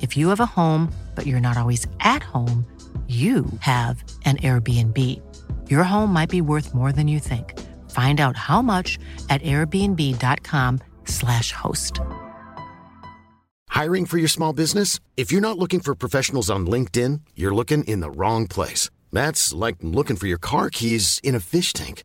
If you have a home, but you're not always at home, you have an Airbnb. Your home might be worth more than you think. Find out how much at airbnb.com/slash host. Hiring for your small business? If you're not looking for professionals on LinkedIn, you're looking in the wrong place. That's like looking for your car keys in a fish tank.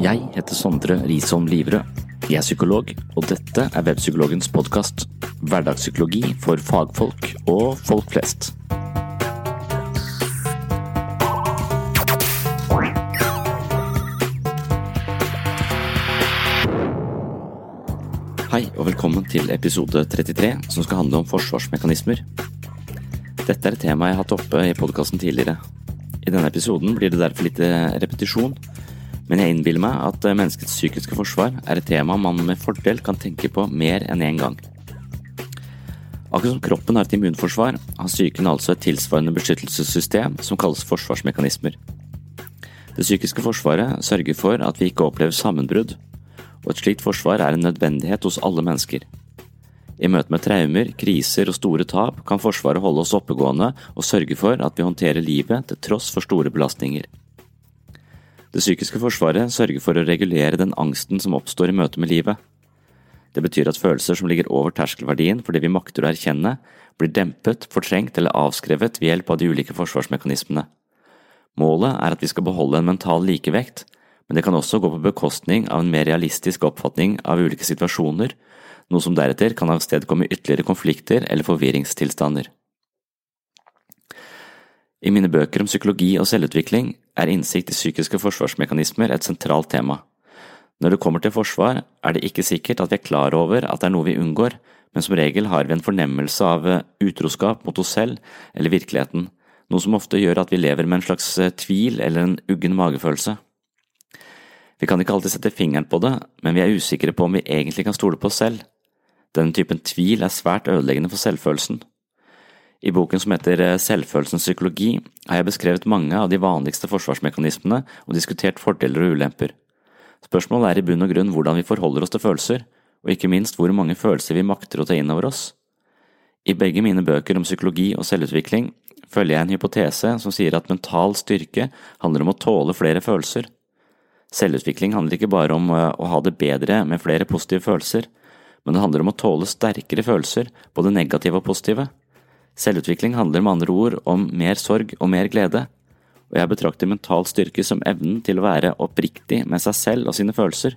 Jeg heter Sondre Risholm Livrød. Jeg er psykolog, og dette er Webpsykologens podkast. Hverdagspsykologi for fagfolk og folk flest. Hei og velkommen til episode 33, som skal handle om forsvarsmekanismer. Dette er et tema jeg har hatt oppe i podkasten tidligere. I denne episoden blir det derfor litt eh, repetisjon, men jeg innbiller meg at eh, menneskets psykiske forsvar er et tema man med fordel kan tenke på mer enn én gang. Akkurat som kroppen har et immunforsvar, har psyken altså et tilsvarende beskyttelsessystem som kalles forsvarsmekanismer. Det psykiske forsvaret sørger for at vi ikke opplever sammenbrudd, og et slikt forsvar er en nødvendighet hos alle mennesker. I møte med traumer, kriser og store tap kan Forsvaret holde oss oppegående og sørge for at vi håndterer livet til tross for store belastninger. Det psykiske forsvaret sørger for å regulere den angsten som oppstår i møte med livet. Det betyr at følelser som ligger over terskelverdien for det vi makter å erkjenne, blir dempet, fortrengt eller avskrevet ved hjelp av de ulike forsvarsmekanismene. Målet er at vi skal beholde en mental likevekt, men det kan også gå på bekostning av en mer realistisk oppfatning av ulike situasjoner, noe som deretter kan avstedkomme ytterligere konflikter eller forvirringstilstander. I mine bøker om psykologi og selvutvikling er innsikt i psykiske forsvarsmekanismer et sentralt tema. Når det kommer til forsvar, er det ikke sikkert at vi er klar over at det er noe vi unngår, men som regel har vi en fornemmelse av eh, utroskap mot oss selv eller virkeligheten, noe som ofte gjør at vi lever med en slags eh, tvil eller en uggen magefølelse. Vi kan ikke alltid sette fingeren på det, men vi er usikre på om vi egentlig kan stole på oss selv. Denne typen tvil er svært ødeleggende for selvfølelsen. I boken som heter eh, Selvfølelsens psykologi har jeg beskrevet mange av de vanligste forsvarsmekanismene og diskutert fordeler og ulemper. Spørsmålet er i bunn og grunn hvordan vi forholder oss til følelser, og ikke minst hvor mange følelser vi makter å ta inn over oss. I begge mine bøker om psykologi og selvutvikling følger jeg en hypotese som sier at mental styrke handler om å tåle flere følelser. Selvutvikling handler ikke bare om eh, å ha det bedre med flere positive følelser, men det handler om å tåle sterkere følelser, både negative og positive. Selvutvikling handler med andre ord om mer sorg og mer glede, og jeg betrakter mental styrke som evnen til å være oppriktig med seg selv og sine følelser.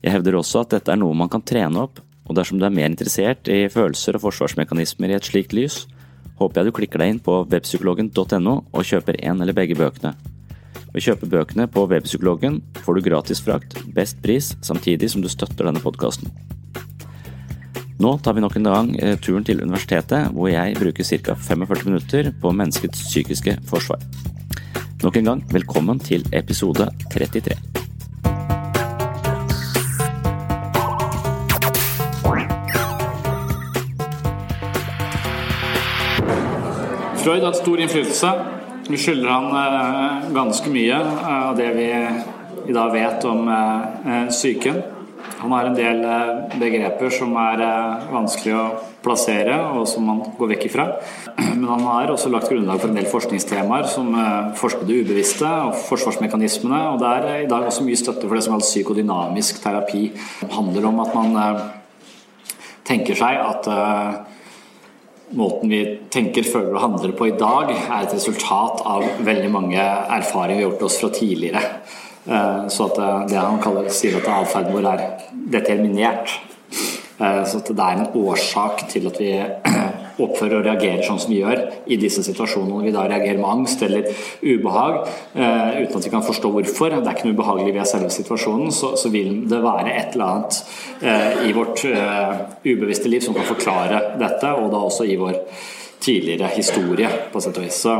Jeg hevder også at dette er noe man kan trene opp, og dersom du er mer interessert i følelser og forsvarsmekanismer i et slikt lys, håper jeg du klikker deg inn på webpsykologen.no og kjøper en eller begge bøkene. Ved å kjøpe bøkene på Webpsykologen får du gratis frakt, best pris, samtidig som du støtter denne podkasten. Nå tar vi nok en gang eh, turen til universitetet, hvor jeg bruker ca. 45 minutter på menneskets psykiske forsvar. Nok en gang, velkommen til episode 33. Freud har hatt stor innflytelse. Vi skylder han ganske mye av det vi i dag vet om psyken. Han har en del begreper som er vanskelig å plassere, og som man går vekk ifra. Men han har også lagt grunnlag for en del forskningstemaer som eh, forsker det ubevisste og forsvarsmekanismene. Og det er i dag også mye støtte for det som kalles psykodynamisk terapi. Det handler om at man eh, tenker seg at eh, måten vi tenker, føler og handler på i dag, er et resultat av veldig mange erfaringer vi har gjort oss fra tidligere. Så at det han kaller, sier at atferden vår er determinert. Så så det er en årsak til at vi oppfører og reagerer sånn som vi gjør i disse situasjonene. Når vi da reagerer med angst eller ubehag eh, uten at vi kan forstå hvorfor, det er ikke noe ubehagelig ved selve situasjonen, så, vil det være et eller annet eh, i vårt ubevisste liv som kan forklare dette, og da også i vår tidligere historie, på sett og vis. Så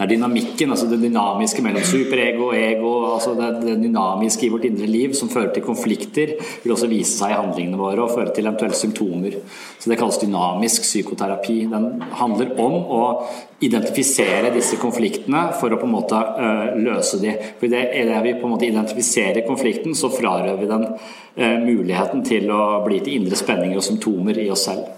det er dynamikken, altså det dynamiske mellom superego og ego, altså det, det, dynamiske i vårt indre liv som fører til konflikter, vil også vise seg i handlingene våre og føre til eventuelle symptomer. Så Det kalles dynamisk psykoterapi. Den handler om å identifisere disse konfliktene for å på en måte uh, løse de. For det er det vi på en måte identifiserer konflikten, så frarøver vi den uh, muligheten til å bli til indre spenninger og symptomer i oss selv.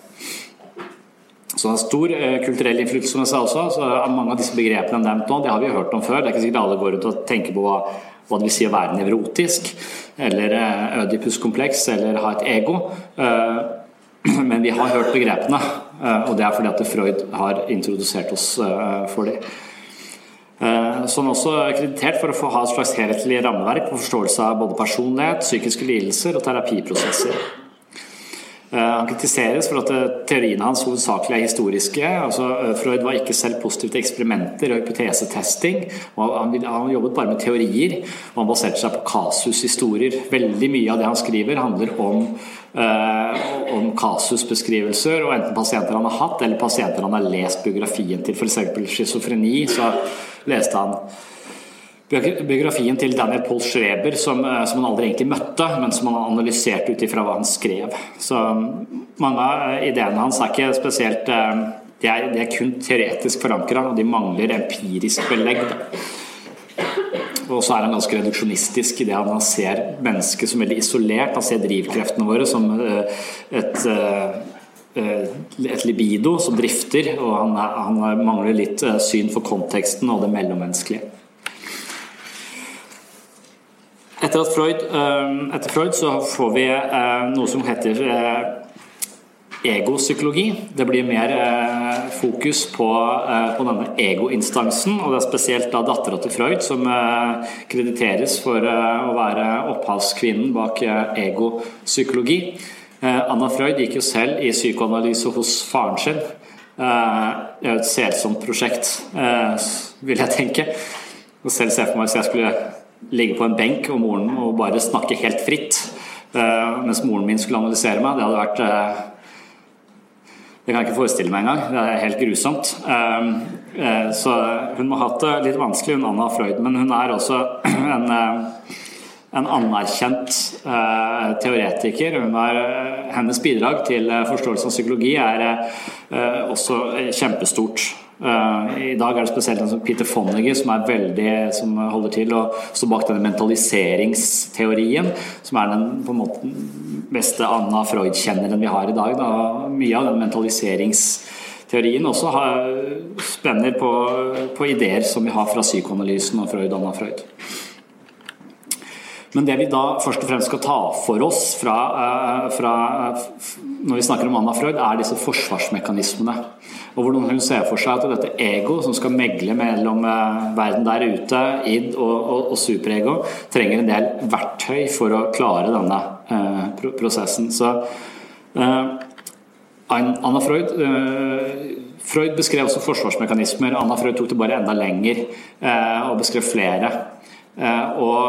Så det har stor eh, kulturell innflytelse, som jeg sa også. så Mange av disse begrepene jeg nevnt nå, det har vi hørt om før. Det er ikke sikkert alle går rundt og tenker på hva, hva det vil si å være nevrotisk, eller eh, ødipuskompleks, eller ha et ego. Eh, men vi har hørt begrepene, og det er fordi at Freud har introdusert oss for dem. Så han er også kreditert for å få ha et slags helhetlig rammeverk på forståelse av både personlighet, psykiske lidelser og terapiprosesser. Eh, han kritiseres for at eh, teoriene hans hovedsakelig er historiske. Altså, eh, Freud var ikke selv positiv til eksperimenter og hypotesetesting. Og han, jobbet bare med teorier, og han baserte seg på kasushistorier. Veldig mye av det han skriver, handler om, eh, om kasusbeskrivelser, og enten pasienter han har hatt, eller pasienter han har lest biografien til. F.eks. schizofreni, så leste han biografien til Daniel Paul Schreber, som, eh, som, han aldri egentlig møtte, men som han analyserte analysert ut ifra hva han skrev. Så mange av ideene hans er ikke spesielt eh, De er, de er kun teoretisk forankra, og de mangler empirisk belegg. Og så er han ganske reduksjonistisk i det han ser mennesket som veldig isolert. Han ser drivkreftene våre som eh, et et libido som drifter, og han, han mangler litt syn for konteksten og det mellommenneskelige. Etter, Freud, eh, etter Freud så får vi eh, noe som heter eh, egopsykologi. Det blir mer fokus på, på denne egoinstansen, og det er spesielt da dattera til Freud som krediteres for å være opphavskvinnen bak egopsykologi. Anna Freud gikk jo selv i psykoanalyse hos faren sin. Det er et selsomt prosjekt, vil jeg tenke. Og selv ser for meg hvis jeg skulle ligge på en benk og moren og bare snakke helt fritt. Uh, mens moren min skulle analysere meg. Det hadde vært uh, Det kan jeg ikke forestille meg engang. Det er helt grusomt. Uh, så hun må ha hatt det litt vanskelig, hun Anna Freud. Men hun er også en, en anerkjent teoretiker. Er, hennes bidrag til forståelse av psykologi er også kjempestort. Eh, I dag er det spesielt som Peter Fonnegy som som holder til å stå bak denne mentaliseringsteorien, som er den på en måte beste Anna Freud-kjenneren vi har i dag. Da. Mye av den mentaliseringsteorien også har, spenner på, på, ideer som vi har fra psykoanalysen og Freud og Anna Freud. Men det vi da først og fremst skal ta for oss fra, eh, fra, når vi snakker om Anna Freud, er disse forsvarsmekanismene. Og hvordan hun ser for seg at dette ego som skal megle mellom eh, verden der ute, id og, og, og superego, trenger en del verktøy for å klare denne eh, prosessen. Så eh, Anna Freud eh, Freud beskrev også forsvarsmekanismer. Anna Freud tok det bare enda lenger eh, og beskrev flere. Eh, og,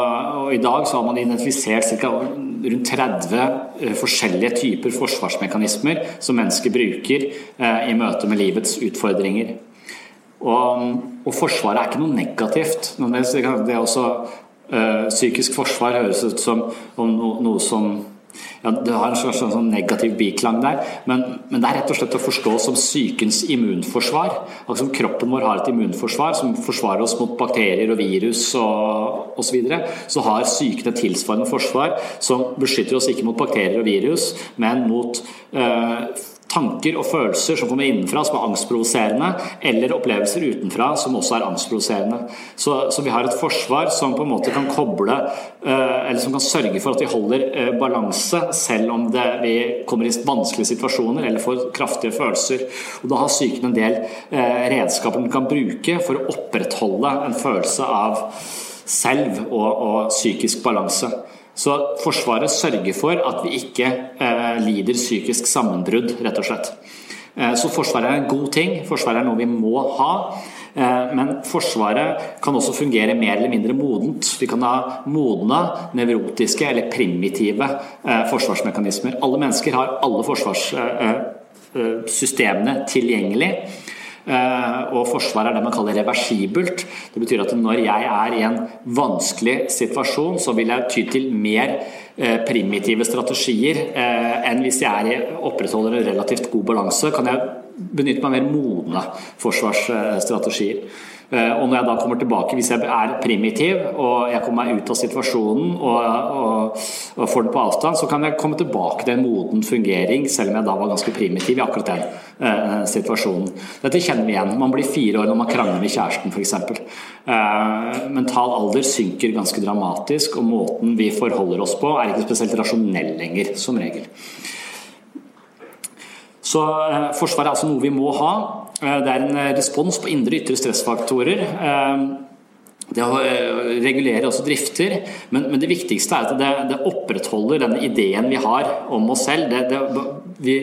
og, I dag så har man identifisert ca. rundt 30 eh, forskjellige typer forsvarsmekanismer som mennesker bruker eh, i møte med livets utfordringer. Og, og Forsvaret er ikke noe negativt. Det er også, psykisk forsvar høres ut som noe som ja, Det har en slags sånn negativ biklang der, men, men, det er rett og slett å forstå som sykens immunforsvar. Altså Kroppen vår har et immunforsvar som forsvarer oss mot bakterier og virus og osv. Så, videre. så har syken et tilsvarende forsvar som beskytter oss ikke mot bakterier og virus, men mot øh, tanker og følelser som kommer innenfra, som er angstprovoserende, eller opplevelser utenfra som også er angstprovoserende. Så, så, vi har et forsvar som på en måte kan koble, eh, eller som kan sørge for at vi holder eh, balanse, selv om det, vi kommer i vanskelige situasjoner eller får kraftige følelser. Og Da har psyken en del eh, redskaper den kan bruke for å opprettholde en følelse av selv og, og psykisk balanse. Så Forsvaret sørger for at vi ikke eh, lider psykisk sammenbrudd, rett og slett. Eh, så Forsvaret er en god ting. Forsvaret er noe vi må ha. Eh, men Forsvaret kan også fungere mer eller mindre modent. Vi kan ha modne, nevrotiske eller primitive eh, forsvarsmekanismer. Alle mennesker har alle forsvarssystemene eh, tilgjengelig. Eh, og forsvar er det man kaller reversibelt. Det betyr at når jeg er i en vanskelig situasjon, så vil jeg ty til mer eh, primitive strategier eh, enn hvis jeg opprettholder en relativt god balanse. Kan jeg benytte meg mer modne forsvarsstrategier. Eh, og når jeg da kommer tilbake, hvis jeg er primitiv og jeg kommer meg ut av situasjonen og, og, og får den på avstand, så kan jeg komme tilbake til en moden fungering, selv om jeg da var ganske primitiv i akkurat den eh, situasjonen. Dette kjenner vi igjen. Man blir fire år når man krangler med kjæresten f.eks. Eh, mental alder synker ganske dramatisk, og måten vi forholder oss på er ikke spesielt rasjonell lenger, som regel. Så eh, Forsvaret er altså noe vi må ha. Eh, det er en eh, respons på indre og ytre stressfaktorer. Det regulerer også drifter, men, det viktigste er at det, opprettholder denne ideen vi har om oss selv. Det, vi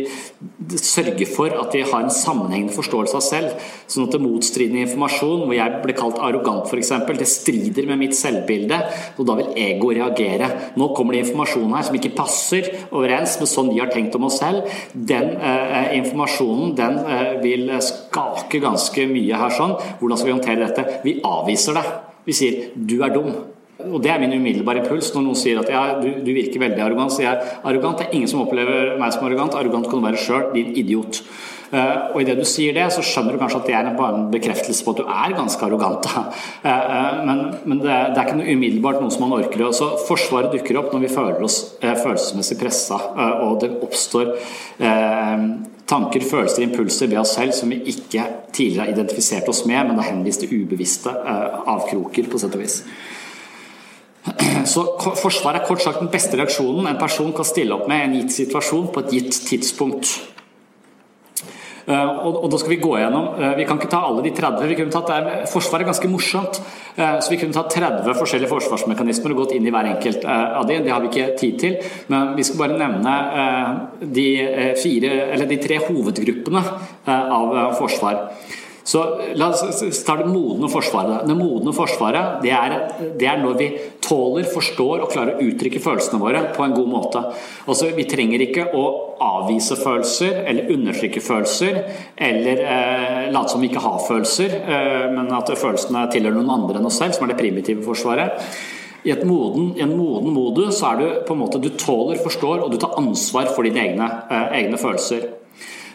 sørger for at vi har en sammenhengende forståelse av selv. Sånn at det motstridende informasjon, hvor jeg ble kalt arrogant f.eks., det strider med mitt selvbilde, og da vil ego reagere. Nå kommer det informasjon her som ikke passer overens med sånn vi har tenkt om oss selv. Den eh, informasjonen den eh, vil skake ganske mye her sånn. Hvordan skal vi håndtere dette? Vi avviser det. Vi sier 'du er dum'. Og Det er min umiddelbare impuls når noen sier at ja, du, du, virker veldig arrogant. Så jeg er arrogant. Det er ingen som opplever meg som arrogant. Arrogant kan du være sjøl, din idiot. Uh, og Idet du sier det, så skjønner du kanskje at det er bare en bekreftelse på at du er ganske arrogant. Uh, uh, men, men det, det, er ikke noe umiddelbart noe som man orker. Så Forsvaret dukker opp når vi føler oss følelsesmessig pressa, og det oppstår tanker, følelser, impulser ved oss selv som vi ikke tidligere har identifisert oss med, men har henvist til ubevisste avkroker, på sett og vis. Så forsvar er kort sagt den beste reaksjonen en person kan stille opp med i en gitt situasjon på et gitt tidspunkt. Uh, og, da skal Vi gå gjennom, uh, vi kan ikke ta alle de 30. vi kunne tatt, er, Forsvaret er ganske morsomt. Uh, så Vi kunne tatt 30 forskjellige forsvarsmekanismer og gått inn i hver enkelt av de. Det har vi ikke tid til. Men vi skal bare nevne de, fire, de tre hovedgruppene av forsvar. Så La oss ta det modne forsvaret. Det modne forsvaret det er, det er, når vi tåler, forstår og klarer å uttrykke følelsene våre på en god måte. Også, Vi trenger ikke å avvise følelser eller undertrykke følelser eller eh, late som vi ikke har følelser, eh, men at følelsene tilhører noen andre enn oss selv, som er det primitive forsvaret. I moden, en moden modus så er du på en måte du tåler, forstår og du tar ansvar for dine egne, eh, egne følelser.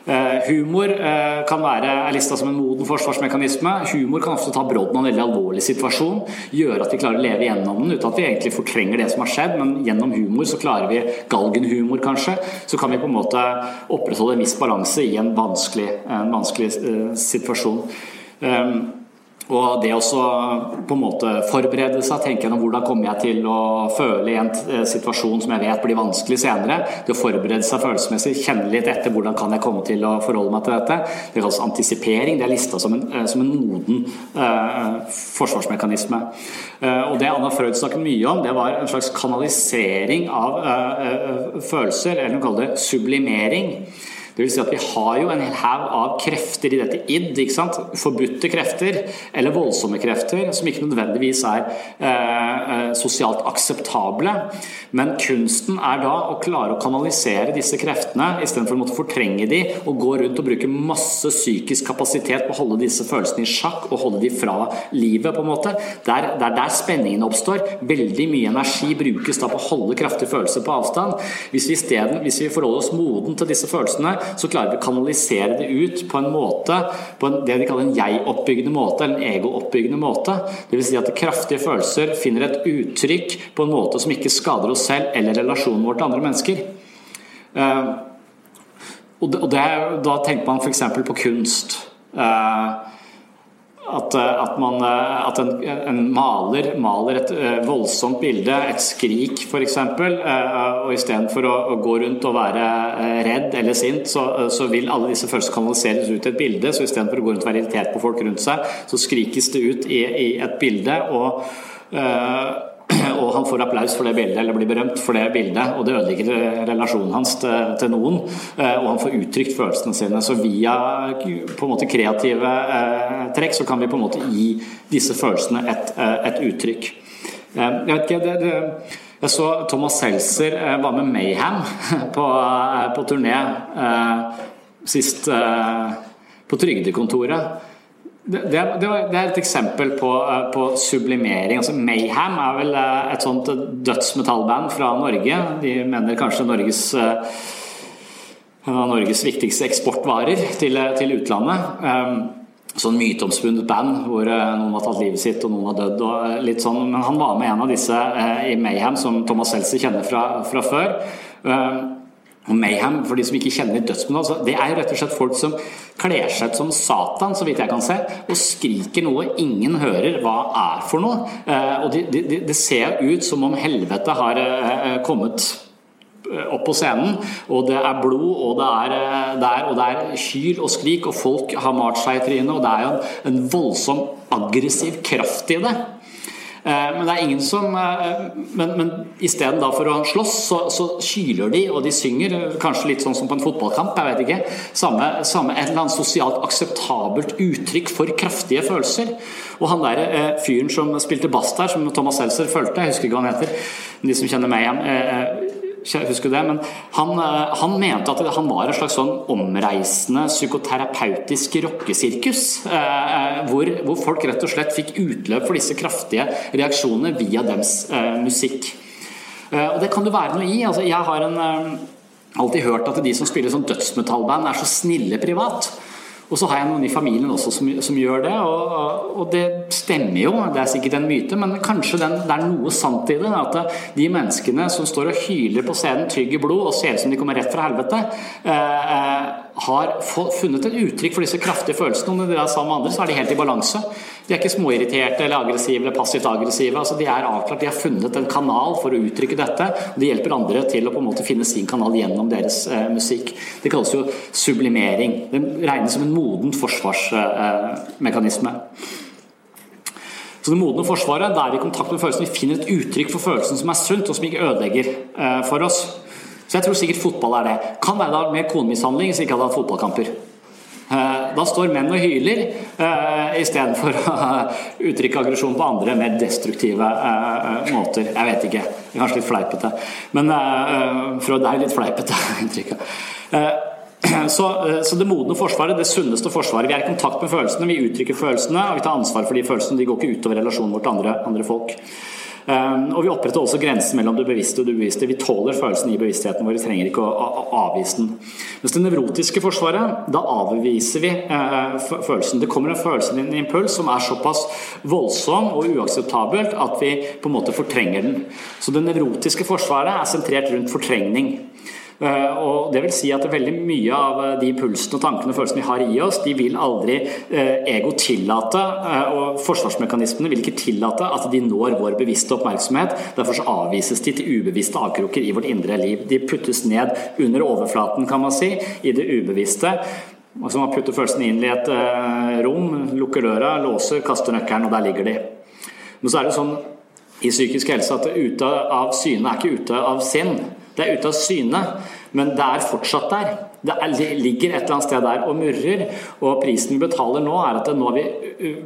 Eh, humor eh, kan være er lista som en moden forsvarsmekanisme. Humor kan ofte ta brodden av en veldig alvorlig situasjon, gjøre at vi klarer å leve gjennom den uten at vi egentlig fortrenger det som har skjedd, men gjennom humor så klarer vi galgenhumor, kanskje. Så kan vi på en måte opprettholde en viss balanse i en vanskelig, en vanskelig uh, situasjon. Um, og det å på en måte forberede seg, tenke gjennom hvordan kommer jeg til å føle i en eh, situasjon som jeg vet blir vanskelig senere. Det å forberede seg følelsesmessig, kjenne litt etter hvordan kan jeg komme til å forholde meg til dette. Det kalles antisipering. Det er lista som en, eh, som en moden eh, forsvarsmekanisme. Eh, og det Anna Freud snakket mye om, det var en slags kanalisering av eh, eh følelser, eller hun kaller det sublimering. Det vil si at vi har jo en hel haug av krefter i dette id. Forbudte krefter, eller voldsomme krefter, som ikke nødvendigvis er eh, sosialt akseptable. Men kunsten er da å klare å kanalisere disse kreftene istedenfor å måtte fortrenge de og gå rundt og bruke masse psykisk kapasitet på å holde disse følelsene i sjakk og holde de fra livet. på en måte. Det er der, der spenningen oppstår. Veldig mye energi brukes da på å holde kraftige følelser på avstand. Hvis vi, stedet, hvis vi forholder oss moden til disse følelsene, så klarer vi å kanalisere det ut på en måte, på en, det de kaller en jeg-oppbyggende måte, eller en ego-oppbyggende måte. Dvs. Si at kraftige følelser finner et uttrykk på en måte som ikke skader oss selv eller relasjonen vår til andre mennesker. Uh, og, det, og det, da tenker man f.eks. på kunst. Uh, at, eh, at, man, eh, at en, en, maler maler et uh, voldsomt bilde, et skrik f.eks., og istedenfor å, å gå rundt og være redd eller sint, så, så, vil alle disse følelsene kanaliseres ut i et bilde. Så istedenfor å gå rundt og være irritert på folk rundt seg, så skrikes det ut i, i et bilde. og og han får applaus for det bildet, eller blir berømt for det bildet, og det ødelegger relasjonen hans til, til, noen, eh, og han får uttrykt følelsene sine. Så via på en måte kreative eh, trekk så kan vi på en måte gi disse følelsene et, eh, et uttrykk. Eh, jeg vet ikke, det, det jeg så Thomas Seltzer eh, var med Mayhem på, på turné sist på Trygdekontoret. Det, det, det, er et eksempel på, eh, på sublimering. Altså Mayhem er vel eh, et sånt dødsmetallband fra Norge. De mener kanskje Norges eh, Norges viktigste eksportvarer til, til utlandet. Sånn myteomspunnet band hvor noen har tatt livet sitt og noen har dødd. og litt sånn. Men han var med en av disse i Mayhem, som Thomas Seltzer kjenner fra, fra før. Og Mayhem, for de som ikke kjenner dødsmetall, det er jo rett og slett folk som kler seg ut som Satan, så vidt jeg kan se, og skriker noe ingen hører hva er for noe. Eh, og det de, de ser ut som om helvete har eh, eh, kommet opp på scenen, og det er blod, og det er, det er, og det er kyl og skrik, og folk har malt seg i trynet, og det er jo en, en voldsom aggressiv kraft i det. Eh, men det er ingen som Men, Men, isteden for å slåss, så, så kyler de, og de synger. Kanskje litt sånn som på en fotballkamp, jeg vet ikke. Samme, samme et eller annet sosialt akseptabelt uttrykk for kraftige følelser. Og han der eh, fyren som spilte bass der, som Thomas Seltzer fulgte, jeg husker ikke hva han heter, de som kjenner meg igjen husker det, men han, eh, han, mente at han var en slags sånn omreisende psykoterapeutisk rockesirkus. Eh, eh, hvor, hvor, folk rett og slett fikk utløp for disse kraftige reaksjonene via dems eh, musikk. Og det kan det være noe i. Altså, jeg har en, alltid hørt at de som spiller sånn dødsmetallband, er så snille privat. Og så har jeg noen i familien også som, som gjør det, og, og, det stemmer jo. Det er sikkert en myte, men kanskje den, det er noe sant i det. At de menneskene som står og hyler på scenen, tygger blod og ser ut som de kommer rett fra helvete, eh, eh har funnet et uttrykk for disse kraftige følelsene. Når de er sammen med andre, så er de helt i balanse. De er ikke småirriterte eller aggressive eller passivt aggressive. altså De er avklart, de har funnet en kanal for å uttrykke dette. og De hjelper andre til å på en måte finne sin kanal gjennom deres eh, musikk. Det kalles jo sublimering. Det regnes som en modent forsvarsmekanisme. Eh, så Det modne forsvaret det er i kontakt med følelsen. Vi finner et uttrykk for følelsen som er sunt, og som ikke ødelegger eh, for oss. Så jeg tror sikkert fotball er det. Kan være da med konemishandling hvis vi ikke hadde hatt fotballkamper. Eh, da står menn og hyler uh, istedenfor å uttrykke aggresjon på andre mer destruktive måter. Jeg vet ikke. Det er kanskje litt fleipete. Men uh, er litt fleipete inntrykk. Så, så, det modne forsvaret, det sunneste forsvaret Vi er i kontakt med følelsene, vi uttrykker følelsene, og vi tar ansvar for de følelsene. De går ikke utover relasjonen vår til andre, andre folk. Ehm, og vi oppretter også grensen mellom det bevisste og det ubevisste. Vi tåler følelsen i bevisstheten vår, vi trenger ikke å avvise den. Mens det nevrotiske forsvaret, da avviser vi eh, følelsen. Det kommer en følelse, en impuls, som er såpass voldsom og uakseptabelt at vi på en måte fortrenger den. Så det nevrotiske forsvaret er sentrert rundt fortrengning. Eh, og det vil si at veldig mye av eh, de pulsene og tankene og følelsene vi har i oss, de vil aldri eh, ego tillate, og forsvarsmekanismene vil ikke tillate at de når vår bevisste oppmerksomhet. Derfor så avvises de til ubevisste avkroker i vårt indre liv. De puttes ned under overflaten, kan man si, i det ubevisste. Altså Man putter følelsene inn i et rom, lukker døra, låser, kaster nøkkelen, og der ligger de. Men så er det sånn i psykisk helse at ute av syne er ikke ute av sinn. Det er ute av syne. Men det er fortsatt der. Det, er, ligger et eller annet sted der og murrer. Og prisen vi betaler nå, er at nå vi,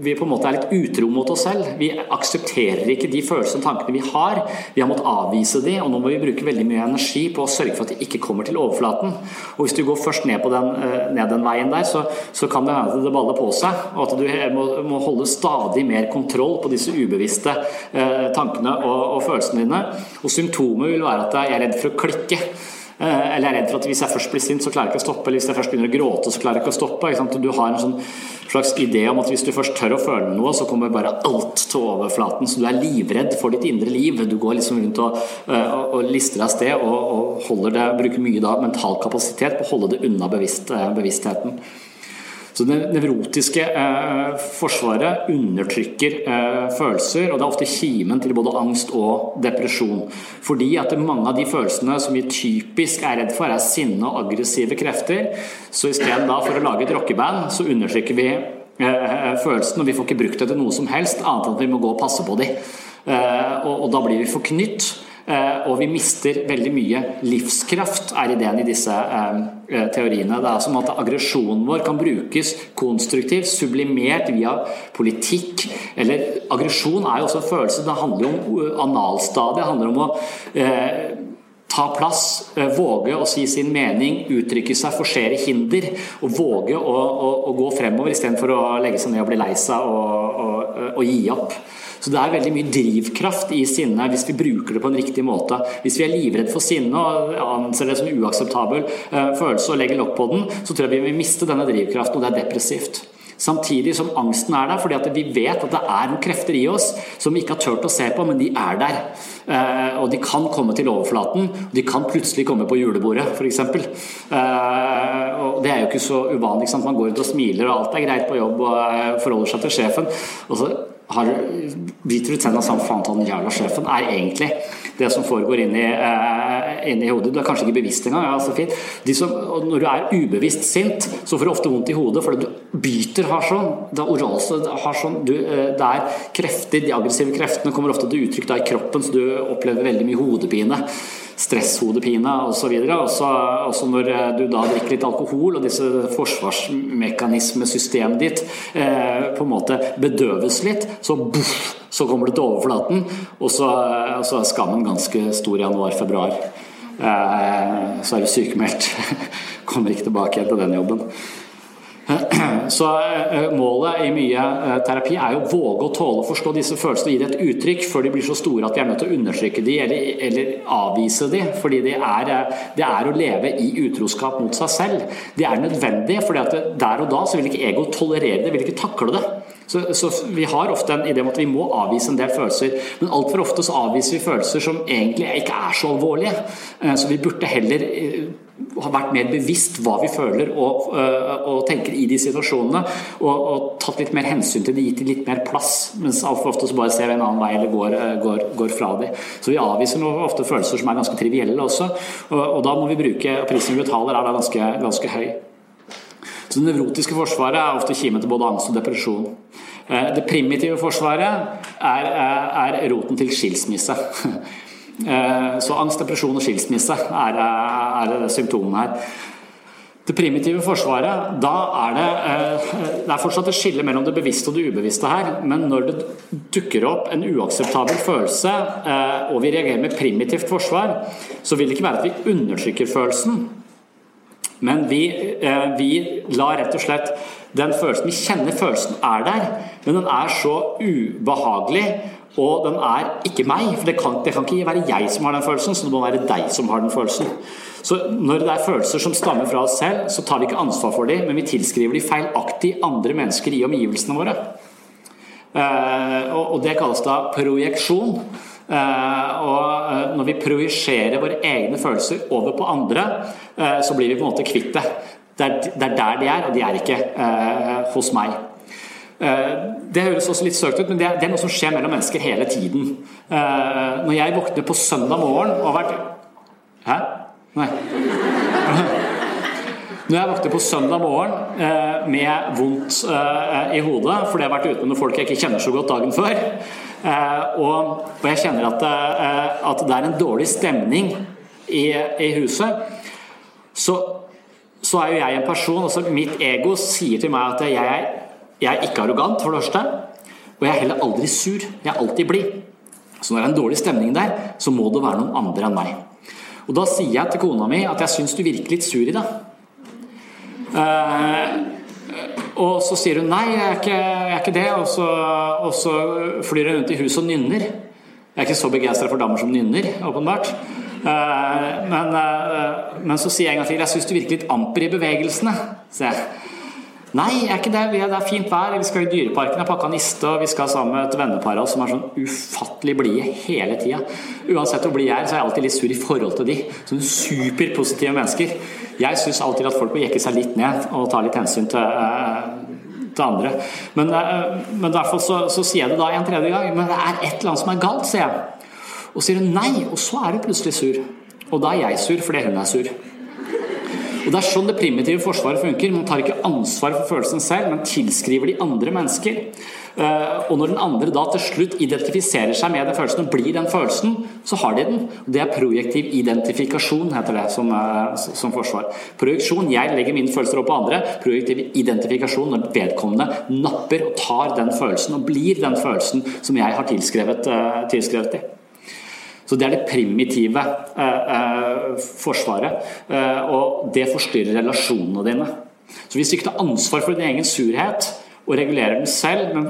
vi på en måte er litt utro mot oss selv. Vi aksepterer ikke de følelsene og tankene vi har. Vi har måttet avvise de, og nå må vi bruke veldig mye energi på å sørge for at de ikke kommer til overflaten. Og hvis du går først ned, den, eh, ned den veien der, så, så kan det hende at det baller på seg. Og at du må, må holde stadig mer kontroll på disse ubevisste eh, tankene og, og følelsene dine. Og symptomet vil være at jeg er redd for å klikke. Eh, eller jeg er redd for at hvis jeg først blir sint, så klarer jeg ikke å stoppe. Eller hvis jeg først begynner å gråte, så klarer jeg ikke å stoppe. Ikke du har en sånn slags idé om at hvis du først tør å føle noe, så kommer bare alt til overflaten. Så du er livredd for ditt indre liv. Du går liksom rundt og, eh, og, og lister av sted og, og det, bruker mye da, mental kapasitet på å holde det unna bevisst, eh, bevisstheten. Så Det nevrotiske eh, forsvaret undertrykker eh, følelser, og det er ofte kimen til både angst og depresjon. Fordi at mange av de følelsene som vi typisk er redd for, er sinne og aggressive krefter. Så istedenfor å lage et rockeband, så undertrykker vi eh, følelsene, og vi får ikke brukt det til noe som helst, annet enn at vi må gå og passe på dem. Eh, og, og da blir vi forknytt. Eh, og vi mister veldig mye livskraft, er ideen i disse eh, eh, teoriene. Det er som at aggresjonen vår kan brukes konstruktivt, sublimert via politikk. Eller aggresjon er jo også en følelse. Det handler jo om analstadiet. Det handler om å ta plass, våge å si sin mening, uttrykke seg, forsere hinder. Og våge å, å, å gå fremover istedenfor å legge seg ned og bli lei seg og, og, og gi opp. Så det er veldig mye drivkraft i sinnet hvis vi bruker det på en riktig måte. Hvis vi er livredd for sinne og anser det som uakseptabel uh, følelse og legger lokk på den, så tror jeg vi vil miste denne drivkraften, og det er depressivt. Samtidig som angsten er der, fordi vi vet at det er noen krefter i oss som vi ikke har turt å se på, men de er der. Uh, og de kan komme til overflaten. De kan plutselig komme på julebordet, f.eks. Eh, og det er jo ikke så uvanlig. Man går ut og smiler, og alt er greit på jobb og forholder seg til sjefen. Og så har, biter ut tenna sammen faen ta den jævla sjefen, er egentlig det som foregår inni, uh, inni hodet. Du er kanskje ikke bevisst engang. Ja, så fint. Som, når du er ubevisst sint, så får du ofte vondt i hodet fordi du byter har sånn. Det er oralse har sånn. Du, uh, det er krefter, de aggressive kreftene kommer ofte til uttrykk da i kroppen, så du opplever veldig mye hodepine stresshodepine osv. Og også når eh, du da drikker litt alkohol og disse forsvarsmekanismesystemet ditt eh, på en måte bedøves litt, så boff, så kommer du til overflaten, og så, så er skammen ganske stor i januar-februar. Eh, så er du sykemeldt. Kommer ikke tilbake igjen til den jobben. Så eh, målet i mye eh, terapi er jo å våge å tåle å forstå disse følelsene og gi det et uttrykk før de blir så store at vi er nødt til å undertrykke de eller, eller avvise de, fordi det er, eh, det er, å leve i utroskap mot seg selv. Det er nødvendig, for der og da så vil ikke ego tolerere det, vil ikke takle det. Så, så, Vi har ofte en idé om at vi må avvise en del følelser, men altfor ofte så avviser vi følelser som egentlig ikke er så alvorlige. Så vi burde heller har vært mer bevisst hva vi føler og, øh, og tenker i de situasjonene. Og, og, tatt litt mer hensyn til det, gitt litt mer plass. Mens altfor ofte så bare ser vi en annen vei eller går, øh, går, går fra dem. Så vi avviser noe, ofte følelser som er ganske trivielle også. Og, og da må vi bruke og Prisen vi betaler er da ganske, ganske høy. Så Det nevrotiske forsvaret er ofte kimen til både angst og depresjon. Eh, det primitive forsvaret er, er roten til skilsmisse. Eh, så angst, depresjon og skilsmisse er, er symptomene her. Det primitive forsvaret, da er det eh, Det er fortsatt et skille mellom det bevisste og det ubevisste her, men når det dukker opp en uakseptabel følelse, eh, og vi reagerer med primitivt forsvar, så vil det ikke være at vi undertrykker følelsen, men vi, vi lar rett og slett den følelsen Vi kjenner følelsen er der, men den er så ubehagelig og den er ikke meg, for det kan, det kan, ikke være jeg som har den følelsen, så det må være deg som har den følelsen. Så når det er følelser som stammer fra oss selv, så tar vi ikke ansvar for dem, men vi tilskriver de feilaktig andre mennesker i omgivelsene våre. Eh, og det kalles da projeksjon. Eh, og eh, når vi projiserer våre egne følelser over på andre, så blir vi på en måte kvitt det. Det er der de er, og de er ikke hos meg. Eh, det høres også litt søkt ut, men det er, noe som skjer mellom mennesker hele tiden. Eh, når jeg våkner på søndag morgen og har vært Hæ? Nei. Når jeg våkner på søndag morgen eh, med vondt i hodet fordi jeg har vært ute med noen folk jeg ikke kjenner så godt dagen før, og jeg kjenner at, at det er en dårlig stemning i, i huset, så, så er jo jeg en person altså Mitt ego sier til meg at jeg er, jeg er ikke arrogant, for det første. Og jeg er heller aldri sur. Jeg er alltid blid. Så når det er en dårlig stemning der, så må det være noen andre enn meg. Og da sier jeg til kona mi at jeg syns du virker litt sur i dag. Uh, og så sier hun nei, jeg er ikke, jeg er ikke det. Og så, og så, flyr hun rundt i huset og nynner. Jeg er ikke så begeistra for damer som nynner, åpenbart. Uh, men, uh, men, så sier jeg en gang til jeg syns du virker litt amper i bevegelsene. sier jeg. Nei, er ikke det. Det er fint vær. Vi skal i Dyreparken. Jeg pakka niste, og vi skal sammen med et vennepar av oss som er sånn ufattelig blide hele tida. Uansett hvor blid jeg er, så er jeg alltid litt sur i forhold til de. Sånne superpositive mennesker. Jeg syns alltid at folk må jekke seg litt ned og ta litt hensyn til, uh, til andre. Men, men derfor så, så, sier jeg det da en tredje gang. Men det er et eller annet som er galt, sier jeg. Og sier hun nei, og så er hun plutselig sur. Og da er jeg sur fordi hun er sur. Og Det er sånn det primitive forsvaret funker. Man tar ikke ansvar for følelsen selv, men tilskriver de andre mennesker. Eh, og når den andre da til slutt identifiserer seg med den følelsen og blir den følelsen, så har de den. Det er projektiv identifikasjon, heter det som, eh, som forsvar. Projeksjon, jeg legger mine følelser opp på andre. Projektiv identifikasjon når vedkommende napper og tar den følelsen og blir den følelsen som jeg har tilskrevet, eh, tilskrevet i. Så Det er det primitive eh, eh, forsvaret. Eh, og det forstyrrer relasjonene dine. Så Hvis du ikke tar ansvar for din egen surhet og regulerer den selv, men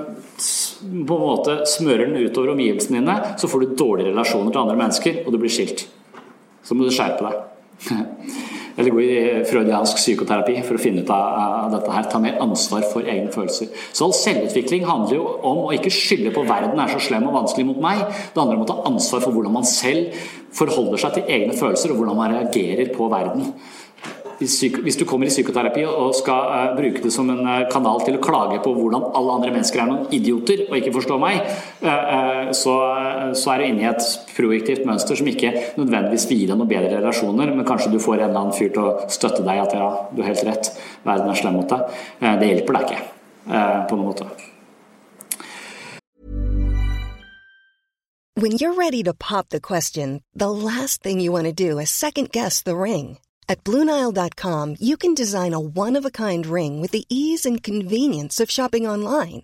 på en måte smører den utover omgivelsene dine, så får du dårlige relasjoner til andre mennesker, og du blir skilt. Så må du skjerpe deg. eller gå i freudiansk psykoterapi for å finne ut av, dette her. Ta mer ansvar for egne følelser. Så all selvutvikling handler jo om å ikke skylde på verden er så slem og vanskelig mot meg. Det handler om å ta ansvar for hvordan man selv forholder seg til egne følelser, og hvordan man reagerer på verden hvis du kommer i psykoterapi og skal uh, bruke det som en uh, kanal til å klage på hvordan alle andre mennesker er noen idioter og ikke forstår meg, uh, så, så, er du inne i et projektivt mønster som ikke nødvendigvis vil gi deg noen bedre relasjoner, men kanskje du får en eller annen fyr til å støtte deg at ja, du har helt rett, verden er slem mot deg. det hjelper deg ikke på noen måte. When you're ready to pop the question, the last thing you want to do is second guess the ring. At Bluenile.com, you can design a one of a kind ring with the ease and convenience of shopping online.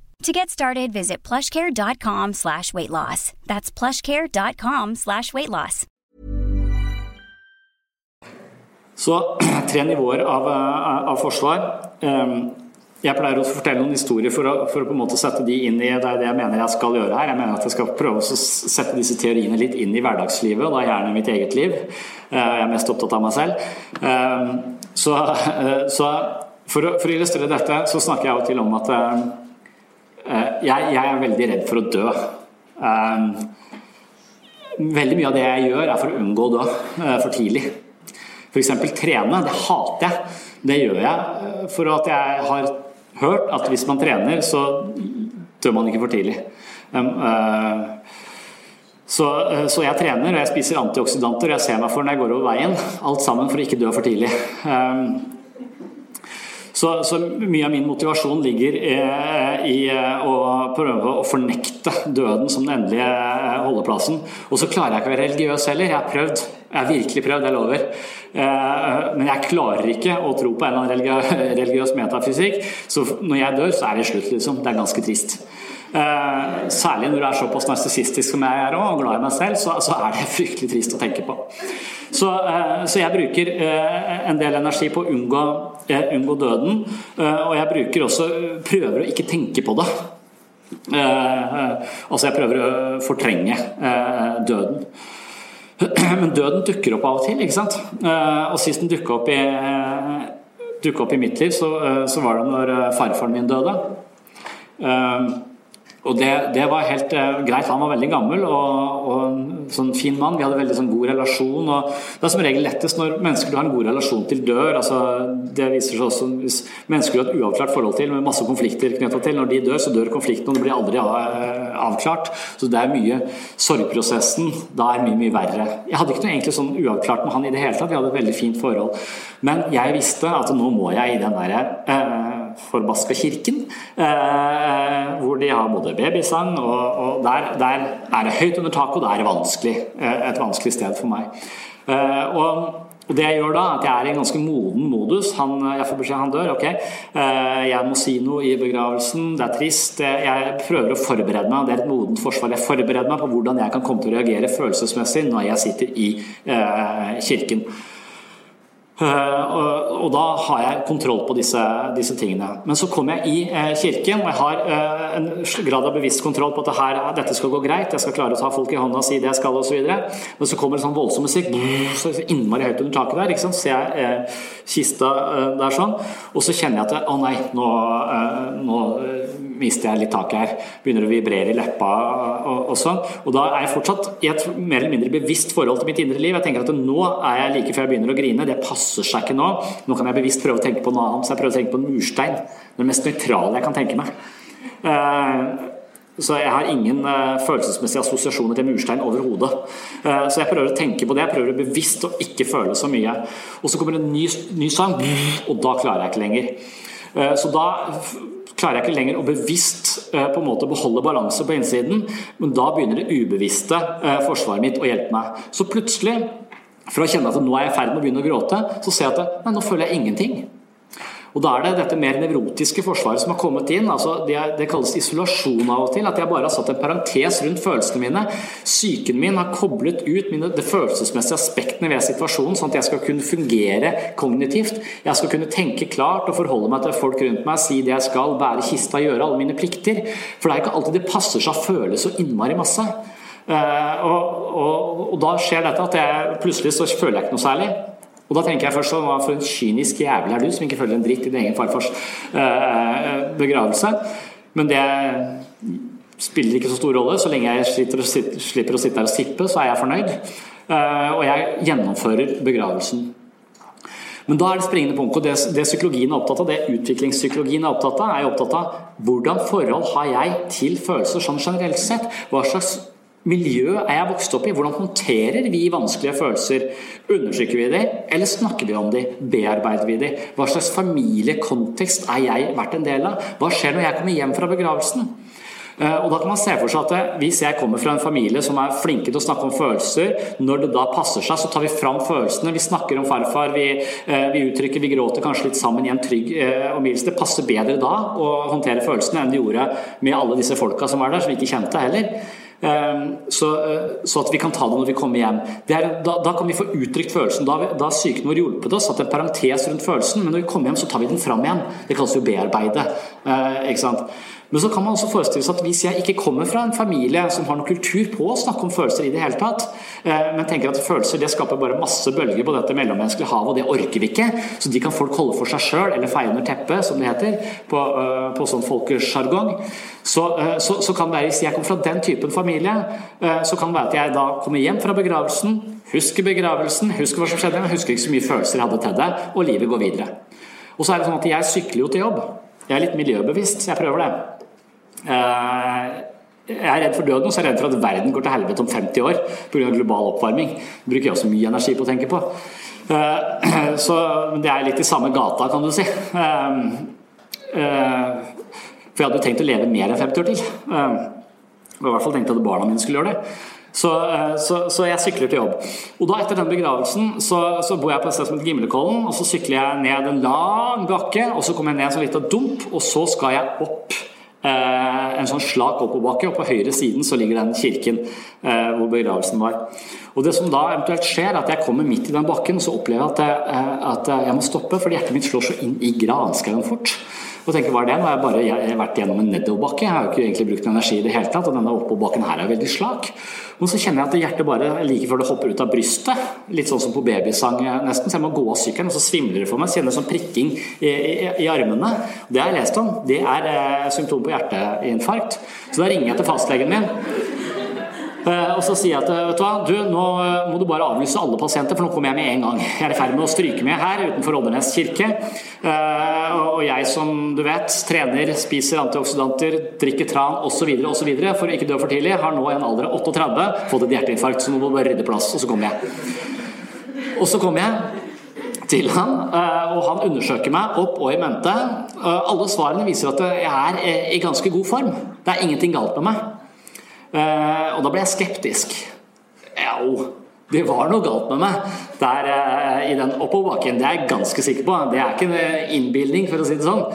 To get started, visit plushcare.com slash weight loss. That's plushcare.com slash weight loss. Så tre nivåer av, eh, av forsvar. Ehm, jeg pleier å fortelle noen historier for å, for å, på en måte sette de inn i det, det jeg mener jeg skal gjøre her. Jeg mener at jeg skal prøve å sette disse teoriene litt inn i hverdagslivet, og da gjerne mitt eget liv. Eh, jeg er mest opptatt av meg selv. Ehm, så, eh, så for, å, for, å, illustrere dette, så snakker jeg av og til om at Eh, jeg, jeg, er veldig redd for å dø. Eh, veldig mye av det jeg gjør, er for å unngå å dø eh, for tidlig. F.eks. trene. Det hater jeg. Det gjør jeg for at jeg har hørt at hvis man trener, så dør man ikke for tidlig. Så, så, jeg trener og jeg spiser antioksidanter og jeg ser meg for når jeg går over veien. Alt sammen for å ikke dø for tidlig. Så, så, mye av min motivasjon ligger eh, i eh, å prøve å fornekte døden som den endelige eh, holdeplassen. Og så klarer jeg ikke å være religiøs heller. Jeg har prøvd. Jeg har virkelig prøvd, jeg lover. Men jeg klarer ikke å tro på en eller annen religiøs metafysikk. Så når jeg dør, så er det slutt, liksom. Det er ganske trist. Særlig når du er såpass narsissistisk som jeg er og glad i meg selv, så, så er det fryktelig trist å tenke på. Så, så, jeg bruker en del energi på å unngå, eh, unngå døden. Og jeg bruker også prøver å ikke tenke på det. Altså jeg prøver å fortrenge døden. Men døden dukker opp av og til, ikke sant. Og sist den dukka opp, opp, i mitt liv, så var det når farfaren min døde. Og det, det, var helt eh, greit. Han var veldig gammel og, og en sånn fin mann. Vi hadde veldig sånn, god relasjon. og Det er som regel lettest når mennesker du har en god relasjon til, dør. altså Det viser seg også hvis mennesker du har et uavklart forhold til, med masse konflikter knytta til, når de dør, så dør konflikten, og det blir aldri uh, avklart. Så det er mye Sorgprosessen da er mye, mye verre. Jeg hadde ikke noe egentlig sånn uavklart med han i det hele tatt. Vi hadde et veldig fint forhold. Men jeg visste at nå må jeg i den derre uh, forbaska kirken, eh, hvor de har både babysang, og, og der, der, er det høyt under taket, og det er vanskelig, eh, et vanskelig sted for meg. Eh, og det jeg gjør da, at jeg er i en ganske moden modus. Han, jeg får beskjed han dør, ok. Jeg må si noe i begravelsen, det er trist. Jeg prøver å forberede meg, det er et modent forsvar. Jeg forbereder meg på hvordan jeg kan komme til å reagere følelsesmessig når jeg sitter i eh, kirken. Eh, og, da har jeg kontroll på disse, disse, tingene. Men så kommer jeg i eh, kirken, og jeg har eh, en grad av bevisst kontroll på at det dette skal gå greit, jeg skal klare å ta folk i hånda og si det jeg skal osv. Men så kommer det sånn voldsom musikk, så innmari høyt under taket der. ikke sant? Så jeg kista der sånn, og så kjenner jeg at å nei, nå, nå mister jeg litt taket her. Begynner å vibrere i leppa og, og, sånn. Og da er jeg fortsatt i et mer eller mindre bevisst forhold til mitt indre liv. Jeg tenker at nå er jeg like før jeg begynner å grine. Det passer seg ikke nå. Nå kan jeg bevisst prøve å tenke på noe annet. Så jeg prøver å tenke på en murstein. Det mest nøytrale jeg kan tenke meg. Uh, så jeg har ingen uh, følelsesmessige assosiasjoner til murstein overhodet. Uh, så jeg prøver å tenke på det. Jeg prøver å bevisst å ikke føle så mye. Og så kommer en ny, ny sang, og da klarer jeg ikke lenger. Så da klarer jeg ikke lenger å bevisst eh, på en måte beholde balanse på innsiden, men da begynner det ubevisste eh, forsvaret mitt å hjelpe meg. Så plutselig, fra å kjenne at nå er jeg i ferd med å begynne å gråte, så ser jeg at nei, nå føler jeg ingenting. Og Da er det dette mer nevrotiske forsvaret som har kommet inn. altså Det, det kalles isolasjon av og til. At jeg bare har satt en parentes rundt følelsene mine. Psyken min har koblet ut mine, det følelsesmessige aspektene ved situasjonen, sånn at jeg skal kunne fungere kognitivt. Jeg skal kunne tenke klart og forholde meg til folk rundt meg, si det jeg skal, bære kista, gjøre alle mine plikter. For det er ikke alltid det passer seg å føle så innmari masse. Uh, og, og, og, da skjer dette at jeg plutselig så føler jeg ikke noe særlig. Og da tenker jeg først sånn, Hva for en kynisk jævel er du som ikke føler en dritt i din egen farfars eh, begravelse? Men det spiller ikke så stor rolle. Så lenge jeg slipper å sitte, slipper å sitte der og sippe, så er jeg fornøyd. Eh, og jeg gjennomfører begravelsen. Men da er det springende punkt, og det, det psykologien er opptatt av, det utviklingspsykologien er opptatt av, er opptatt av hvordan forhold har jeg til følelser sånn generelt sett? Hva slags miljø er jeg vokst opp i? Hvordan håndterer vi vanskelige følelser? Undersøker vi dem, eller snakker vi om dem? Bearbeider vi dem? Hva slags familiekontekst er jeg vært en del av? Hva skjer når jeg kommer hjem fra begravelsen? Eh, og da kan man se for seg at eh, Hvis jeg kommer fra en familie som er flinke til å snakke om følelser, når det da passer seg, så tar vi fram følelsene. Vi snakker om farfar, vi, eh, vi uttrykker, vi gråter kanskje litt sammen i en trygg omgivelse. Det passer bedre da å håndtere følelsene enn det gjorde med alle disse folka som var der, som vi ikke kjente heller. Ehm, så, eh, så, at vi kan ta det når vi kommer hjem. Er, da, da, kan vi få uttrykt følelsen. Da, da har psyken vår hjulpet oss, satt en parentes rundt følelsen, men når vi kommer hjem, så tar vi den fram igjen. Det kalles jo bearbeide. Eh, ikke sant? Men så kan man også forestille seg at hvis jeg ikke kommer fra en familie som har noen kultur på å snakke om følelser i det hele tatt, eh, men tenker at følelser det skaper bare masse bølger på dette mellommenneskelige havet, og det orker vi ikke, så de kan folk holde for seg sjøl, eller feie under teppet, som det heter på, eh, på sånn folkesjargong, så, eh, så, så, kan det være hvis jeg kommer fra den typen familie, så kan det være at jeg da kommer hjem fra begravelsen, husker begravelsen, husker hva som skjedde, men husker ikke så mye følelser jeg hadde til det, og livet går videre. Og så er det sånn at jeg sykler jo til jobb. Jeg er litt miljøbevisst, så jeg prøver det. Eh, jeg er redd for døden, og så er jeg redd for at verden går til helvete om 50 år pga. global oppvarming. Det bruker jeg også mye energi på å tenke på. Så det er litt i samme gata, kan du si. For jeg hadde jo tenkt å leve mer enn 50 år til. Og i hvert fall tenkte at barna mine skulle gjøre det. Så, så, så, jeg sykler til jobb. Og da Etter den begravelsen så, så bor jeg på et sted som heter Gimlekollen. og Så sykler jeg ned en lang bakke, og så kommer jeg ned en sånn liten dump, og så skal jeg opp eh, en sånn slak oppoverbakke, og på høyre siden så ligger den kirken eh, hvor begravelsen var. Og Det som da eventuelt skjer, er at jeg kommer midt i den bakken, og så opplever jeg at jeg, eh, at jeg må stoppe, fordi hjertet mitt slår så inn i granskauen fort. Og tenker, hva er det? Nå har jeg bare jeg har vært gjennom en nedoverbakke. Jeg har jo ikke egentlig brukt energi i det hele tatt. Og denne oppoverbakken her er veldig slak. Og så kjenner jeg at hjertet bare like før det hopper ut av brystet. Litt sånn som på babysang nesten. Så jeg må gå av sykkelen, og så svimler det for meg. Kjenner sånn prikking i, i, i, armene. Det har jeg lest om. Det er eh, symptom på hjerteinfarkt. Så da ringer jeg til fastlegen min. Uh, og så sier jeg til vet du hva, du, nå må du bare avlyse alle pasienter, for nå kommer jeg med en gang. Jeg er i ferd med å stryke med her utenfor Oddernes kirke. Og jeg som du vet trener, spiser antioksidanter, drikker tran osv. osv. for ikke dø for tidlig, har nå en alder av 38 fått et hjerteinfarkt, så nå må du bare rydde plass. Og så kommer jeg. Og så kommer jeg til han, og han undersøker meg opp og i mente. Alle svarene viser at jeg er i ganske god form. Det er ingenting galt med meg. Eh, og da ble jeg skeptisk. Jau, det var noe galt med meg der eh, i den oppoverbakken. Det er jeg ganske sikker på. Det er ikke en innbilning, for å si det sånn.